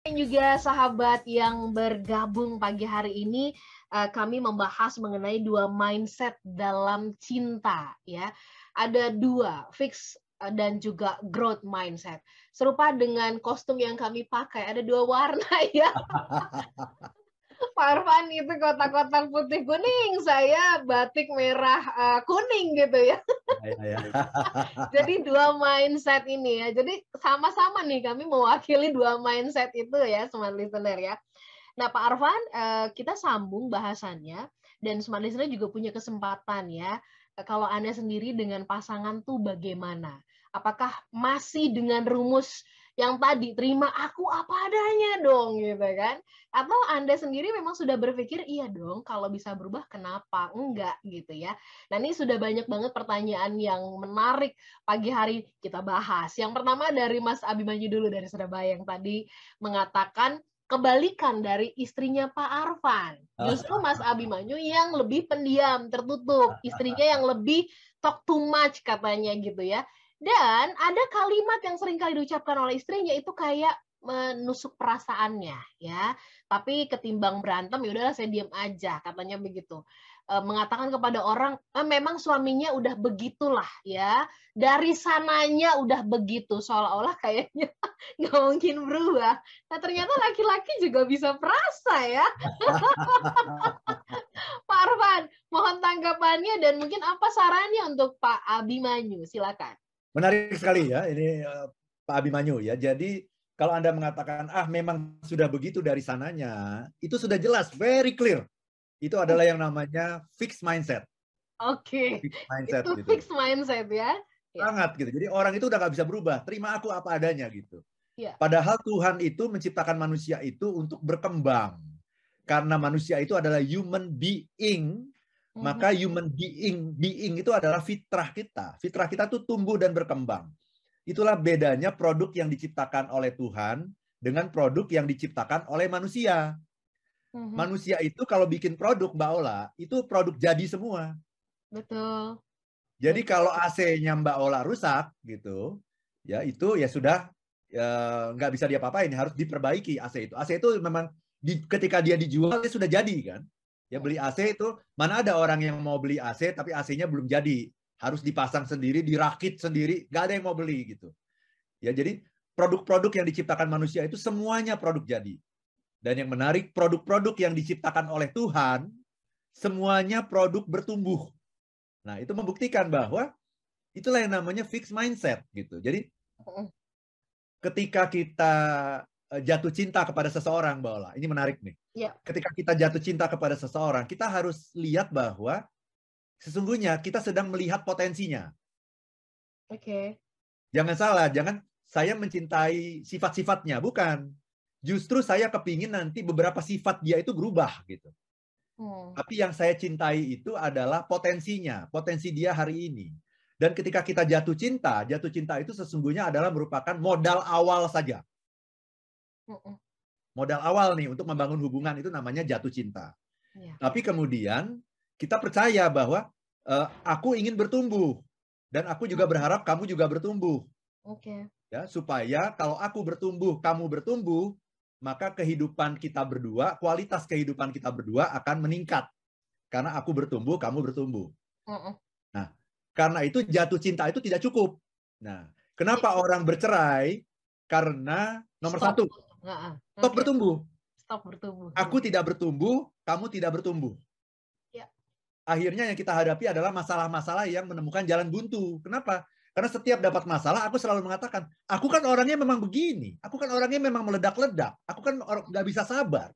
Dan juga sahabat yang bergabung pagi hari ini, uh, kami membahas mengenai dua mindset dalam cinta ya. Ada dua, fix uh, dan juga growth mindset. Serupa dengan kostum yang kami pakai, ada dua warna ya. Pak Arfan itu kotak-kotak putih kuning, saya batik merah uh, kuning gitu ya. ya, ya. Jadi dua mindset ini ya. Jadi sama-sama nih kami mewakili dua mindset itu ya, smart listener ya. Nah Pak Arfan, uh, kita sambung bahasannya dan smart listener juga punya kesempatan ya. Kalau Anda sendiri dengan pasangan tuh bagaimana? Apakah masih dengan rumus yang tadi terima aku apa adanya dong gitu kan atau anda sendiri memang sudah berpikir iya dong kalau bisa berubah kenapa enggak gitu ya nah ini sudah banyak banget pertanyaan yang menarik pagi hari kita bahas yang pertama dari Mas Abimanyu dulu dari Surabaya yang tadi mengatakan kebalikan dari istrinya Pak Arfan. Justru Mas Abimanyu yang lebih pendiam, tertutup. Istrinya yang lebih talk too much katanya gitu ya. Dan ada kalimat yang sering kali diucapkan oleh istrinya itu kayak menusuk perasaannya ya. Tapi ketimbang berantem ya udahlah saya diam aja katanya begitu. E, mengatakan kepada orang e, memang suaminya udah begitulah ya. Dari sananya udah begitu seolah-olah kayaknya nggak mungkin berubah. Nah ternyata laki-laki juga bisa perasa ya. Pak Arfan, mohon tanggapannya dan mungkin apa sarannya untuk Pak Abimanyu? Silakan. Menarik sekali ya ini uh, Pak Abimanyu ya. Jadi kalau Anda mengatakan ah memang sudah begitu dari sananya, itu sudah jelas, very clear. Itu adalah yang namanya fixed mindset. Oke. Okay. mindset itu gitu. fixed mindset ya. ya. Sangat gitu. Jadi orang itu udah nggak bisa berubah. Terima aku apa adanya gitu. Ya. Padahal Tuhan itu menciptakan manusia itu untuk berkembang. Karena manusia itu adalah human being maka mm-hmm. human being being itu adalah fitrah kita. Fitrah kita tuh tumbuh dan berkembang. Itulah bedanya produk yang diciptakan oleh Tuhan dengan produk yang diciptakan oleh manusia. Mm-hmm. Manusia itu kalau bikin produk Mbak Ola, itu produk jadi semua. Betul. Jadi kalau AC-nya Mbak Ola rusak gitu, ya itu ya sudah ya nggak bisa diapa-apain, harus diperbaiki AC itu. AC itu memang di, ketika dia dijual dia sudah jadi kan. Ya beli AC itu mana ada orang yang mau beli AC tapi AC-nya belum jadi, harus dipasang sendiri, dirakit sendiri, nggak ada yang mau beli gitu. Ya jadi produk-produk yang diciptakan manusia itu semuanya produk jadi. Dan yang menarik produk-produk yang diciptakan oleh Tuhan semuanya produk bertumbuh. Nah, itu membuktikan bahwa itulah yang namanya fixed mindset gitu. Jadi ketika kita jatuh cinta kepada seseorang, Mbak Ola. Ini menarik nih. Ya. Ketika kita jatuh cinta kepada seseorang, kita harus lihat bahwa sesungguhnya kita sedang melihat potensinya. Oke. Okay. Jangan salah, jangan saya mencintai sifat-sifatnya, bukan. Justru saya kepingin nanti beberapa sifat dia itu berubah gitu. Hmm. Tapi yang saya cintai itu adalah potensinya, potensi dia hari ini. Dan ketika kita jatuh cinta, jatuh cinta itu sesungguhnya adalah merupakan modal awal saja. Modal awal nih untuk membangun hubungan itu namanya jatuh cinta. Ya. Tapi kemudian kita percaya bahwa uh, aku ingin bertumbuh dan aku juga berharap kamu juga bertumbuh. Oke. Okay. Ya, supaya kalau aku bertumbuh, kamu bertumbuh, maka kehidupan kita berdua, kualitas kehidupan kita berdua akan meningkat. Karena aku bertumbuh, kamu bertumbuh. Uh -uh. Nah, karena itu jatuh cinta itu tidak cukup. Nah, kenapa orang bercerai? Karena nomor Stop. satu, Stop okay. bertumbuh. Stop bertumbuh. Aku tidak bertumbuh, kamu tidak bertumbuh. Ya. Akhirnya yang kita hadapi adalah masalah-masalah yang menemukan jalan buntu. Kenapa? Karena setiap dapat masalah, aku selalu mengatakan, aku kan orangnya memang begini. Aku kan orangnya memang meledak-ledak. Aku kan nggak bisa sabar.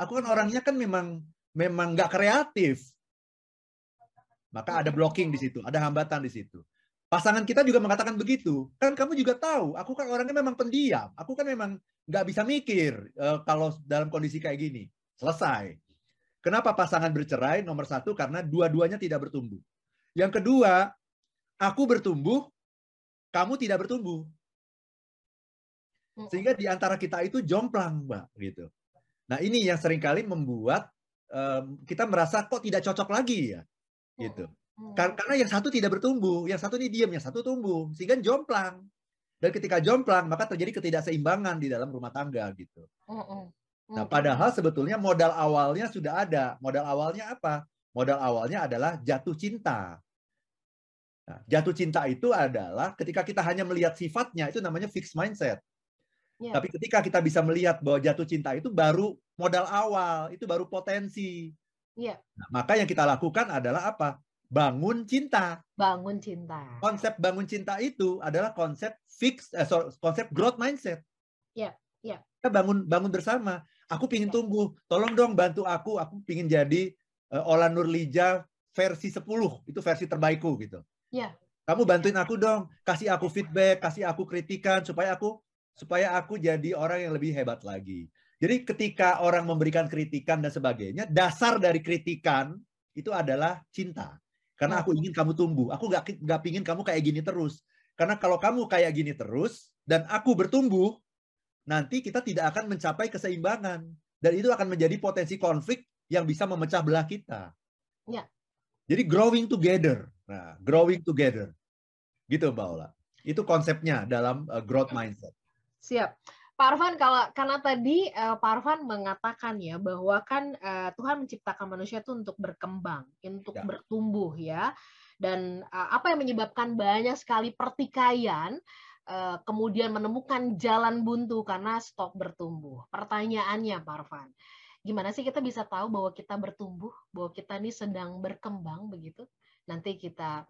Aku kan orangnya kan memang memang nggak kreatif. Maka ada blocking di situ, ada hambatan di situ. Pasangan kita juga mengatakan begitu. Kan kamu juga tahu, aku kan orangnya memang pendiam. Aku kan memang nggak bisa mikir uh, kalau dalam kondisi kayak gini. Selesai. Kenapa pasangan bercerai? Nomor satu, karena dua-duanya tidak bertumbuh. Yang kedua, aku bertumbuh, kamu tidak bertumbuh. Sehingga di antara kita itu jomplang, Mbak. gitu. Nah ini yang sering kali membuat um, kita merasa kok tidak cocok lagi ya. gitu. Karena yang satu tidak bertumbuh, yang satu ini diam, yang satu tumbuh. Sehingga jomplang. Dan ketika jomplang, maka terjadi ketidakseimbangan di dalam rumah tangga gitu. Nah, padahal sebetulnya modal awalnya sudah ada. Modal awalnya apa? Modal awalnya adalah jatuh cinta. Nah, jatuh cinta itu adalah ketika kita hanya melihat sifatnya, itu namanya fixed mindset. Yeah. Tapi ketika kita bisa melihat bahwa jatuh cinta itu baru modal awal, itu baru potensi. Yeah. Nah, maka yang kita lakukan adalah apa? Bangun cinta. Bangun cinta. Konsep bangun cinta itu adalah konsep fix, eh, sorry, konsep growth mindset. Iya, yeah. Yeah. Kita bangun bangun bersama. Aku pingin yeah. tumbuh. Tolong dong bantu aku. Aku pingin jadi uh, Ola Nurlija versi 10. Itu versi terbaikku gitu. Ya. Kamu bantuin aku dong, kasih aku feedback, kasih aku kritikan supaya aku supaya aku jadi orang yang lebih hebat lagi. Jadi ketika orang memberikan kritikan dan sebagainya, dasar dari kritikan itu adalah cinta. Karena aku ingin kamu tumbuh. Aku gak, gak pingin kamu kayak gini terus. Karena kalau kamu kayak gini terus, dan aku bertumbuh, nanti kita tidak akan mencapai keseimbangan. Dan itu akan menjadi potensi konflik yang bisa memecah belah kita. Ya. Jadi growing together. Nah, growing together. Gitu Mbak Ola. Itu konsepnya dalam uh, growth mindset. Siap. Pak Arfan, kalau karena tadi uh, Pak Arfan mengatakan ya bahwa kan uh, Tuhan menciptakan manusia itu untuk berkembang, untuk ya. bertumbuh ya. Dan uh, apa yang menyebabkan banyak sekali pertikaian, uh, kemudian menemukan jalan buntu karena stop bertumbuh. Pertanyaannya Pak Arfan, gimana sih kita bisa tahu bahwa kita bertumbuh, bahwa kita ini sedang berkembang begitu? Nanti kita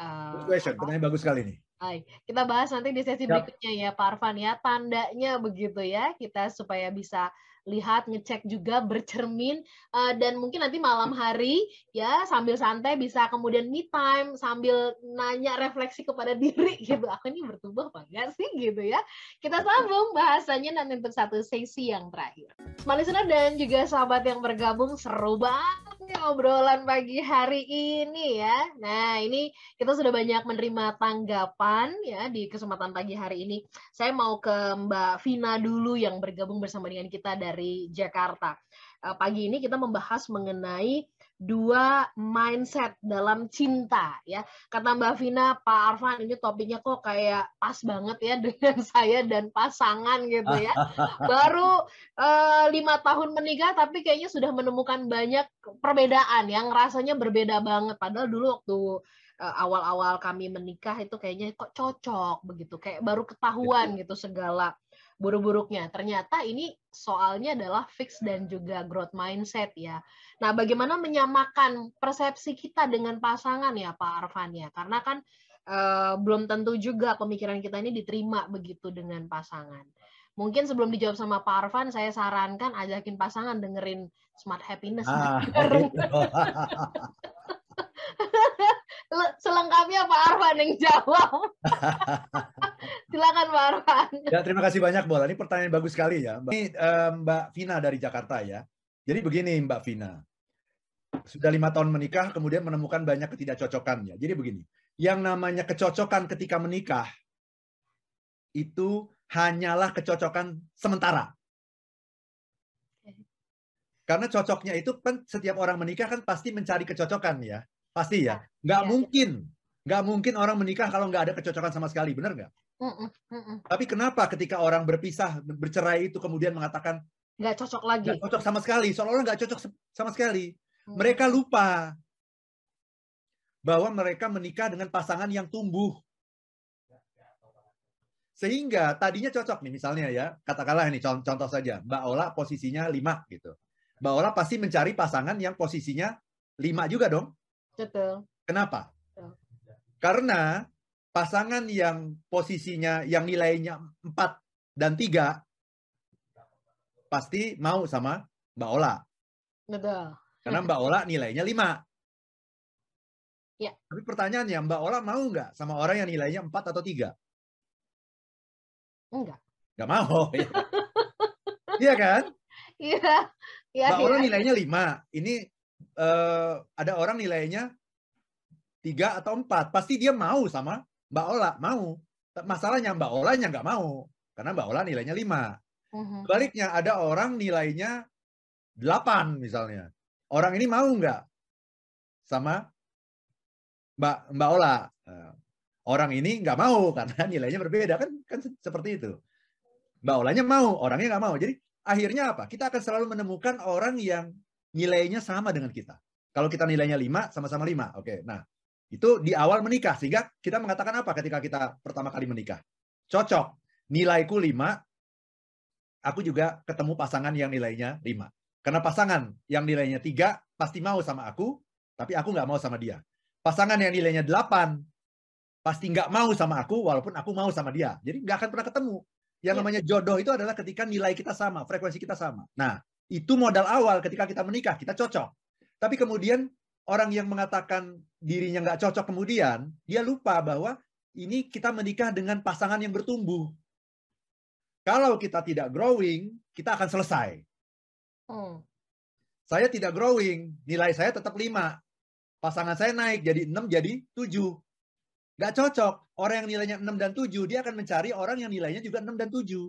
uh, question, pertanyaan bagus sekali nih. Hai, kita bahas nanti di sesi berikutnya ya Pak Arfan ya, tandanya begitu ya, kita supaya bisa lihat, ngecek juga, bercermin, uh, dan mungkin nanti malam hari ya sambil santai bisa kemudian me time sambil nanya refleksi kepada diri gitu. Aku ini bertumbuh apa enggak sih gitu ya. Kita sambung bahasanya nanti untuk satu sesi yang terakhir. Malisuna dan juga sahabat yang bergabung seru banget nih obrolan pagi hari ini ya. Nah ini kita sudah banyak menerima tanggapan ya di kesempatan pagi hari ini. Saya mau ke Mbak Vina dulu yang bergabung bersama dengan kita dari Jakarta. Eh, pagi ini kita membahas mengenai dua mindset dalam cinta ya. Kata Mbak Vina, Pak Arfan ini topiknya kok kayak pas banget ya dengan saya dan pasangan gitu ya. Baru uh, lima tahun menikah tapi kayaknya sudah menemukan banyak perbedaan yang rasanya berbeda banget. Padahal dulu waktu eh, awal-awal kami menikah itu kayaknya kok cocok begitu kayak baru ketahuan gitu segala buruk-buruknya. Ternyata ini soalnya adalah fix dan juga growth mindset ya. Nah, bagaimana menyamakan persepsi kita dengan pasangan ya Pak Arfan ya? Karena kan eh, belum tentu juga pemikiran kita ini diterima begitu dengan pasangan. Mungkin sebelum dijawab sama Pak Arfan, saya sarankan ajakin pasangan dengerin Smart Happiness. Ah, gitu. selengkapnya Pak Arfan yang jawab. Silakan Pak Arfan. Ya, terima kasih banyak Bola. Ini pertanyaan bagus sekali ya. Ini uh, Mbak Vina dari Jakarta ya. Jadi begini Mbak Vina. Sudah lima tahun menikah, kemudian menemukan banyak ketidakcocokan ya. Jadi begini, yang namanya kecocokan ketika menikah itu hanyalah kecocokan sementara. Karena cocoknya itu kan setiap orang menikah kan pasti mencari kecocokan ya. Pasti ya. Nggak ya. mungkin. Nggak mungkin orang menikah kalau nggak ada kecocokan sama sekali. Benar nggak? Mm -mm. Tapi kenapa ketika orang berpisah, bercerai itu kemudian mengatakan nggak cocok lagi? Nggak cocok sama sekali. Seolah-olah nggak cocok sama sekali. Mm. Mereka lupa bahwa mereka menikah dengan pasangan yang tumbuh. Sehingga tadinya cocok nih misalnya ya, katakanlah ini contoh, contoh saja, Mbak Ola posisinya lima gitu. Mbak Ola pasti mencari pasangan yang posisinya lima juga dong. Betul. Kenapa? Betul. Karena pasangan yang posisinya yang nilainya 4 dan 3 pasti mau sama Mbak Ola. Betul. Karena Mbak Ola nilainya 5. Ya. Tapi pertanyaannya, Mbak Ola mau nggak sama orang yang nilainya 4 atau 3? Enggak. Nggak mau. Ya. iya kan? Iya. Ya, Mbak ya. Ola nilainya 5. Ini uh, ada orang nilainya tiga atau empat, pasti dia mau sama Mbak Ola, mau. Masalahnya Mbak Olanya nggak mau, karena Mbak Ola nilainya lima. Uh-huh. ada orang nilainya delapan misalnya. Orang ini mau nggak sama Mbak Mbak Ola? Eh, orang ini nggak mau karena nilainya berbeda kan kan seperti itu. Mbak Olanya mau, orangnya nggak mau. Jadi akhirnya apa? Kita akan selalu menemukan orang yang nilainya sama dengan kita. Kalau kita nilainya 5, sama-sama 5. Oke, nah itu di awal menikah. Sehingga kita mengatakan apa ketika kita pertama kali menikah? Cocok. Nilaiku 5, aku juga ketemu pasangan yang nilainya 5. Karena pasangan yang nilainya 3 pasti mau sama aku, tapi aku nggak mau sama dia. Pasangan yang nilainya 8 pasti nggak mau sama aku, walaupun aku mau sama dia. Jadi nggak akan pernah ketemu. Yang ya. namanya jodoh itu adalah ketika nilai kita sama, frekuensi kita sama. Nah, itu modal awal ketika kita menikah, kita cocok. Tapi kemudian orang yang mengatakan dirinya nggak cocok kemudian, dia lupa bahwa ini kita menikah dengan pasangan yang bertumbuh. Kalau kita tidak growing, kita akan selesai. Hmm. Saya tidak growing, nilai saya tetap 5. Pasangan saya naik jadi 6 jadi 7. Nggak cocok. Orang yang nilainya 6 dan 7, dia akan mencari orang yang nilainya juga 6 dan 7.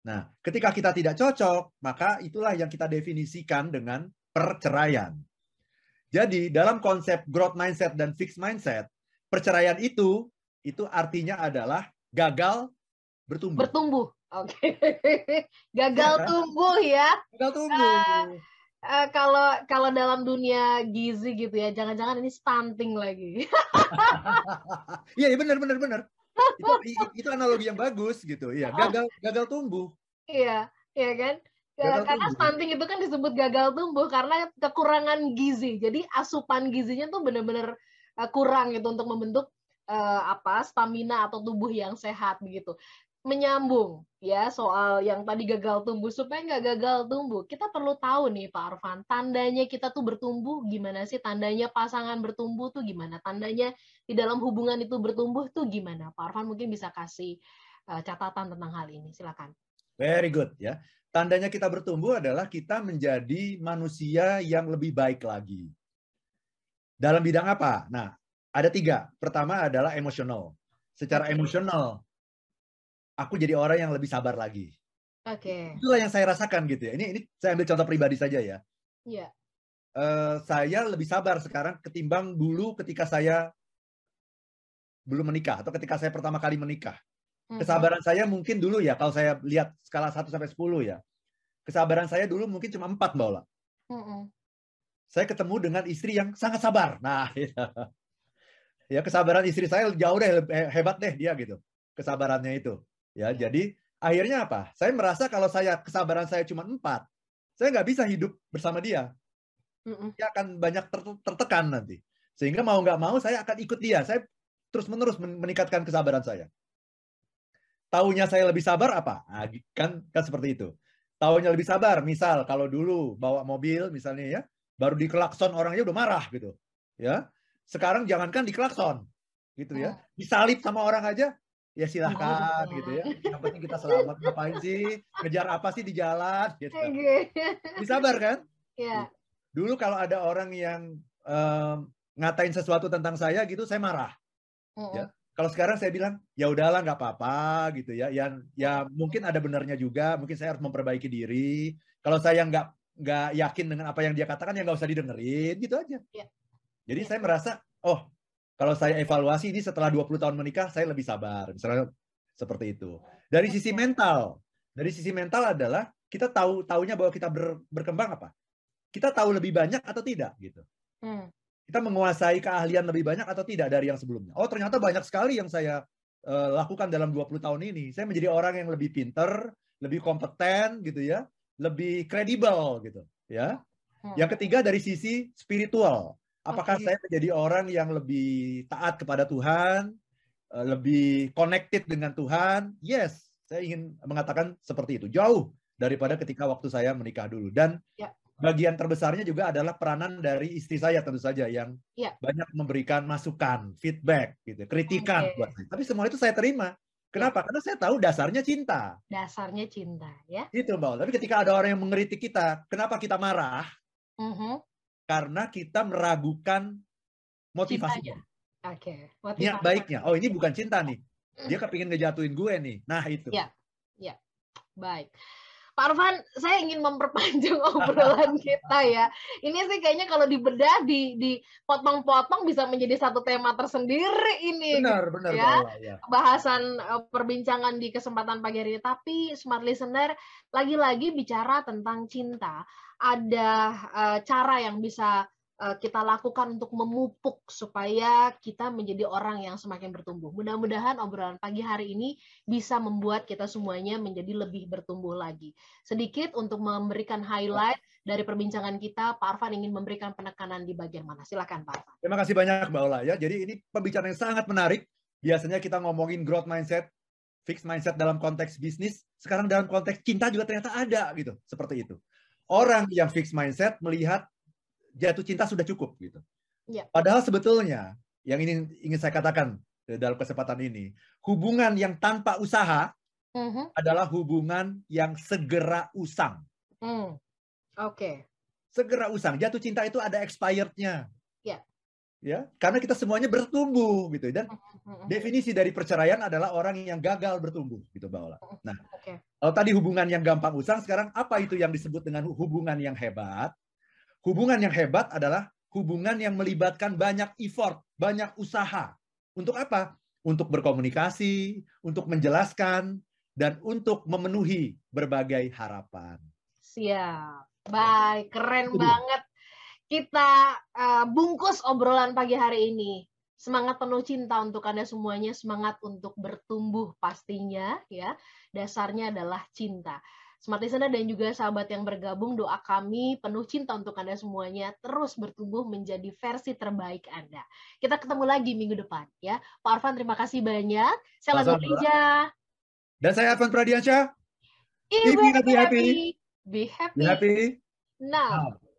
Nah, ketika kita tidak cocok, maka itulah yang kita definisikan dengan perceraian. Jadi dalam konsep growth mindset dan fixed mindset, perceraian itu itu artinya adalah gagal bertumbuh. Bertumbuh. Oke. Okay. gagal ya, tumbuh ya. Gagal tumbuh. Uh, uh, kalau kalau dalam dunia gizi gitu ya, jangan-jangan ini stunting lagi. Iya, iya benar benar benar. Itu itu analogi yang bagus gitu. Iya, gagal gagal tumbuh. Iya, iya kan? Gagal karena tumbuh. stunting itu kan disebut gagal tumbuh karena kekurangan gizi. Jadi asupan gizinya tuh benar-benar uh, kurang gitu untuk membentuk uh, apa stamina atau tubuh yang sehat begitu. Menyambung ya soal yang tadi gagal tumbuh supaya nggak gagal tumbuh. Kita perlu tahu nih Pak Arfan, tandanya kita tuh bertumbuh gimana sih? Tandanya pasangan bertumbuh tuh gimana? Tandanya di dalam hubungan itu bertumbuh tuh gimana? Pak Arfan mungkin bisa kasih uh, catatan tentang hal ini. Silakan. Very good ya tandanya kita bertumbuh adalah kita menjadi manusia yang lebih baik lagi. Dalam bidang apa? Nah, ada tiga. Pertama adalah emosional. Secara okay. emosional, aku jadi orang yang lebih sabar lagi. Oke. Okay. Itulah yang saya rasakan gitu ya. Ini ini saya ambil contoh pribadi saja ya. Iya. Yeah. Uh, saya lebih sabar sekarang ketimbang dulu ketika saya belum menikah atau ketika saya pertama kali menikah. Kesabaran saya mungkin dulu ya, kalau saya lihat skala 1 sampai 10 ya. Kesabaran saya dulu mungkin cuma 4, Mbak Ola. Saya ketemu dengan istri yang sangat sabar. Nah, ya. kesabaran istri saya jauh deh, hebat deh dia gitu. Kesabarannya itu. Ya, jadi akhirnya apa? Saya merasa kalau saya kesabaran saya cuma 4, saya nggak bisa hidup bersama dia. Dia akan banyak tertekan nanti. Sehingga mau nggak mau saya akan ikut dia. Saya terus-menerus meningkatkan kesabaran saya. Taunya saya lebih sabar apa? Nah, kan kan seperti itu. Taunya lebih sabar, misal kalau dulu bawa mobil misalnya ya, baru dikelakson orangnya udah marah gitu. Ya. Sekarang jangankan dikelakson gitu ya. Oh. Disalip sama orang aja ya silahkan oh, gitu ya. Yang penting kita selamat ngapain sih? Ngejar apa sih di jalan gitu. Disabar kan? Ya. Dulu kalau ada orang yang um, ngatain sesuatu tentang saya gitu, saya marah. -uh. Ya kalau sekarang saya bilang ya udahlah nggak apa-apa gitu ya. Yang ya mungkin ada benarnya juga. Mungkin saya harus memperbaiki diri. Kalau saya nggak nggak yakin dengan apa yang dia katakan ya nggak usah didengerin gitu aja. Ya. Jadi ya. saya merasa oh kalau saya evaluasi ini setelah 20 tahun menikah saya lebih sabar. Misalnya seperti itu. Dari sisi mental, dari sisi mental adalah kita tahu tahunya bahwa kita ber, berkembang apa? Kita tahu lebih banyak atau tidak gitu. Hmm kita menguasai keahlian lebih banyak atau tidak dari yang sebelumnya. Oh, ternyata banyak sekali yang saya uh, lakukan dalam 20 tahun ini. Saya menjadi orang yang lebih pinter, lebih kompeten gitu ya, lebih kredibel gitu, ya. Hmm. Yang ketiga dari sisi spiritual. Apakah okay. saya menjadi orang yang lebih taat kepada Tuhan, uh, lebih connected dengan Tuhan? Yes, saya ingin mengatakan seperti itu. Jauh daripada ketika waktu saya menikah dulu. Dan ya bagian terbesarnya juga adalah peranan dari istri saya tentu saja yang ya. banyak memberikan masukan, feedback, gitu, kritikan okay. buat saya. Tapi semua itu saya terima. Kenapa? Ya. Karena saya tahu dasarnya cinta. Dasarnya cinta, ya. Itu Mbak. Tapi ketika ada orang yang mengkritik kita, kenapa kita marah? Uh -huh. Karena kita meragukan motivasinya. Oke. Okay. Niat baiknya. Oh ini bukan cinta nih. Dia kepingin ngejatuhin gue nih. Nah itu. Ya, ya. Baik. Pak Arfan, saya ingin memperpanjang obrolan kita ya. Ini sih kayaknya kalau dibedah, di dipotong-potong bisa menjadi satu tema tersendiri ini. Benar, benar. Ya, ya. bahasan uh, perbincangan di kesempatan pagi hari ini. Tapi smart listener lagi-lagi bicara tentang cinta. Ada uh, cara yang bisa Eh, kita lakukan untuk memupuk supaya kita menjadi orang yang semakin bertumbuh. Mudah-mudahan obrolan pagi hari ini bisa membuat kita semuanya menjadi lebih bertumbuh lagi. Sedikit untuk memberikan highlight dari perbincangan kita, Pak Arfan ingin memberikan penekanan di bagian mana? Silakan Pak Arfan. Terima kasih banyak Mbak Ola ya. Jadi ini pembicaraan yang sangat menarik. Biasanya kita ngomongin growth mindset, fixed mindset dalam konteks bisnis, sekarang dalam konteks cinta juga ternyata ada gitu, seperti itu. Orang yang fixed mindset melihat jatuh cinta sudah cukup gitu. Ya. Padahal sebetulnya yang ini ingin saya katakan dalam kesempatan ini, hubungan yang tanpa usaha uh-huh. adalah hubungan yang segera usang. Mm. Oke. Okay. Segera usang. Jatuh cinta itu ada expirednya. Ya. Ya, karena kita semuanya bertumbuh gitu dan uh-huh. definisi dari perceraian adalah orang yang gagal bertumbuh gitu Mbak Ola. Nah, okay. kalau tadi hubungan yang gampang usang, sekarang apa itu yang disebut dengan hubungan yang hebat? Hubungan yang hebat adalah hubungan yang melibatkan banyak effort, banyak usaha. Untuk apa? Untuk berkomunikasi, untuk menjelaskan, dan untuk memenuhi berbagai harapan. Siap. Baik, keren Itu banget. Kita uh, bungkus obrolan pagi hari ini. Semangat penuh cinta untuk Anda semuanya, semangat untuk bertumbuh pastinya ya. Dasarnya adalah cinta. Smart Listener dan juga sahabat yang bergabung, doa kami penuh cinta untuk Anda semuanya terus bertumbuh menjadi versi terbaik Anda. Kita ketemu lagi minggu depan ya. Pak Arfan terima kasih banyak. Saya Lagu Rija. Dan saya Arfan Pradiansyah. Ibu happy, happy. happy. Be happy. Be happy. Now. Now.